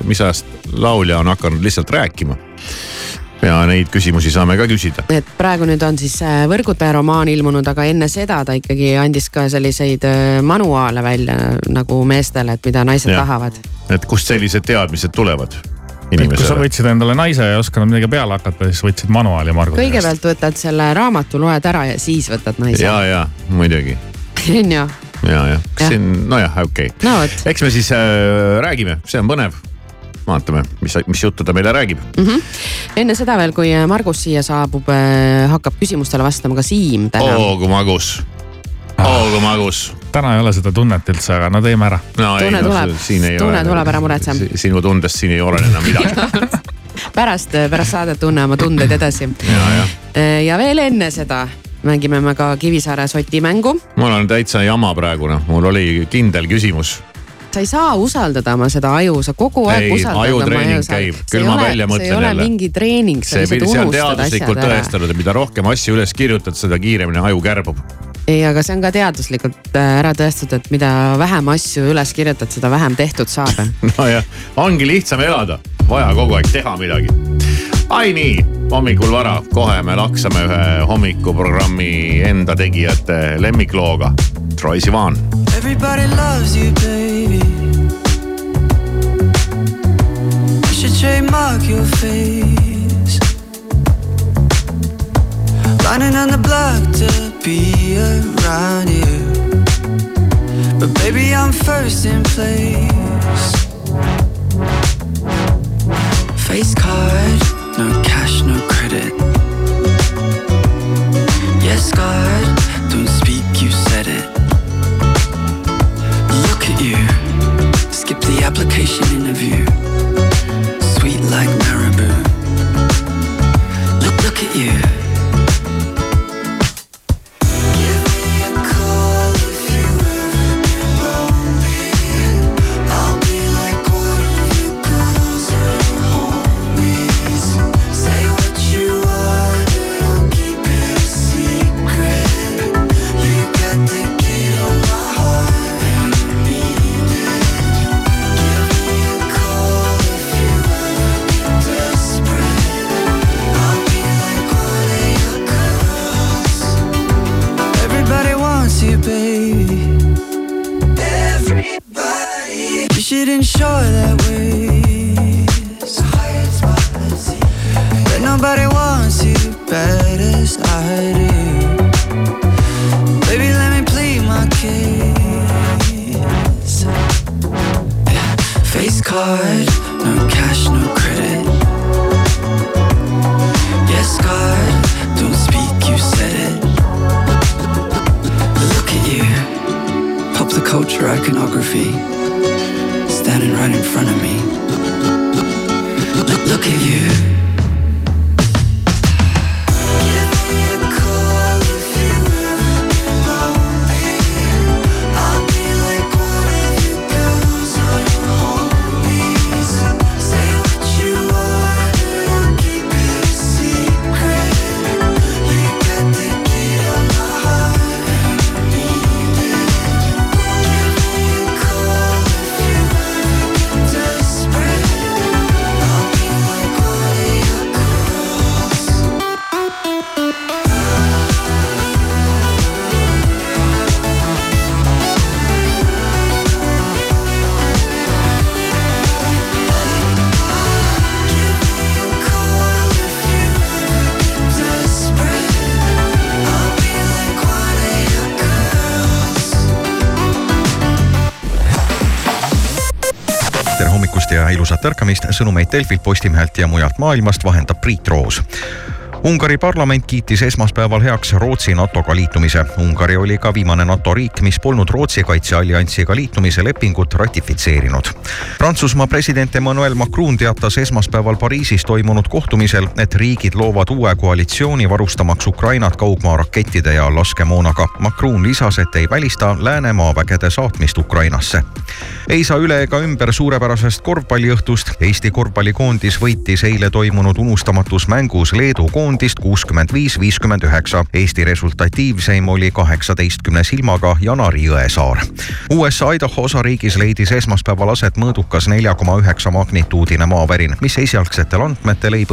mis ajast laulja on hakanud lihtsalt rääkima. ja neid küsimusi saame ka küsida. et praegu nüüd on siis äh, Võrgutaja romaan ilmunud, aga enne seda ta ikkagi andis ka selliseid äh, manuaale välja nagu meestele, et mida naised Jah. tahavad. et kust sellised teadmised tulevad kui sa inimesele? võtsid endale naise ja ei osanud midagi peale hakata, siis võtsid manuaali Margus käest. kõigepealt võtad selle raamatu, loed ära ja siis võtad naise. ja, ja muidugi. [LAUGHS] on ju, ja, jah, siin, nojah, okei okay. no eks me siis äh, räägime, see on põnev. vaatame, mis, mis juttu ta meile räägib. mm. -hmm. enne seda veel, kui Margus siia saabub, hakkab küsimustele vastama ka Siim täna oo kui magus, oo kui magus. Täna ei ole seda tunnet üldse, aga no teeme ära. no Tunne tuleb. Tunne tuleb, ära muretse.. sinu tundest siin ei ole enam midagi. [LAUGHS] pärast, pärast saadet tunne oma tundeid edasi. ja, ja veel enne seda mängime me ka Kivisaare sotimängu. mul on täitsa jama praegu noh, mul oli kindel küsimus. sa ei saa usaldada oma seda aju, sa kogu aeg Ei, usaldad. ajutreening käib. Küll ma välja see mõtlen ei ole jälle. mingi treening, sa see, lihtsalt see on unustad teaduslikult asjad ära. tõestanud, et mida rohkem asju üles kirjutad, seda kiiremini aju kärbub. ei, aga see on ka teaduslikult äh, ära tõestatud, et mida vähem asju üles kirjutad, seda vähem tehtud saab. [LAUGHS] nojah, ongi lihtsam elada, vaja kogu aeg teha midagi. ai nii, hommikul vara, kohe me laksame ühe hommikuprogrammi enda tegijate lemmiklooga. Troy Sivan. Everybody loves you, baby. You should trademark your face. Lining on the block to be around you. But baby, I'm first in place. Face card, no cash, no credit. Yes, God, don't speak, you said it. Look at you. Skip the application interview. Sweet like marabou. Look, look at you. The culture iconography, standing right in front of me. Look, look at you. Ilusat ärkamist, sõnumeid Delfilt, Postimehelt ja mujalt maailmast vahendab Priit Roos. Ungari parlament kiitis esmaspäeval heaks Rootsi NATO-ga liitumise. Ungari oli ka viimane NATO riik, mis polnud Rootsi kaitsealliansiga liitumise lepingut ratifitseerinud. Prantsusmaa president Emmanuel Macron teatas esmaspäeval Pariisis toimunud kohtumisel, et riigid loovad uue koalitsiooni varustamaks Ukrainat kaugmaa rakettide ja laskemoonaga. Macron lisas, et ei välista Lääne maavägede saatmist Ukrainasse. ei saa üle ega ümber suurepärasest korvpalliõhtust. Eesti korvpallikoondis võitis eile toimunud unustamatus mängus Leedu koondist kuuskümmend viis, viiskümmend üheksa. Eesti resultatiivseim oli kaheksateistkümnes ilmaga Janari Jõesaar. USA Idaho osariigis leidis esmaspäeval aset mõõdukas nelja koma üheksa magnituudine maavärin, mis esialgsetel andmetel ei põhjusta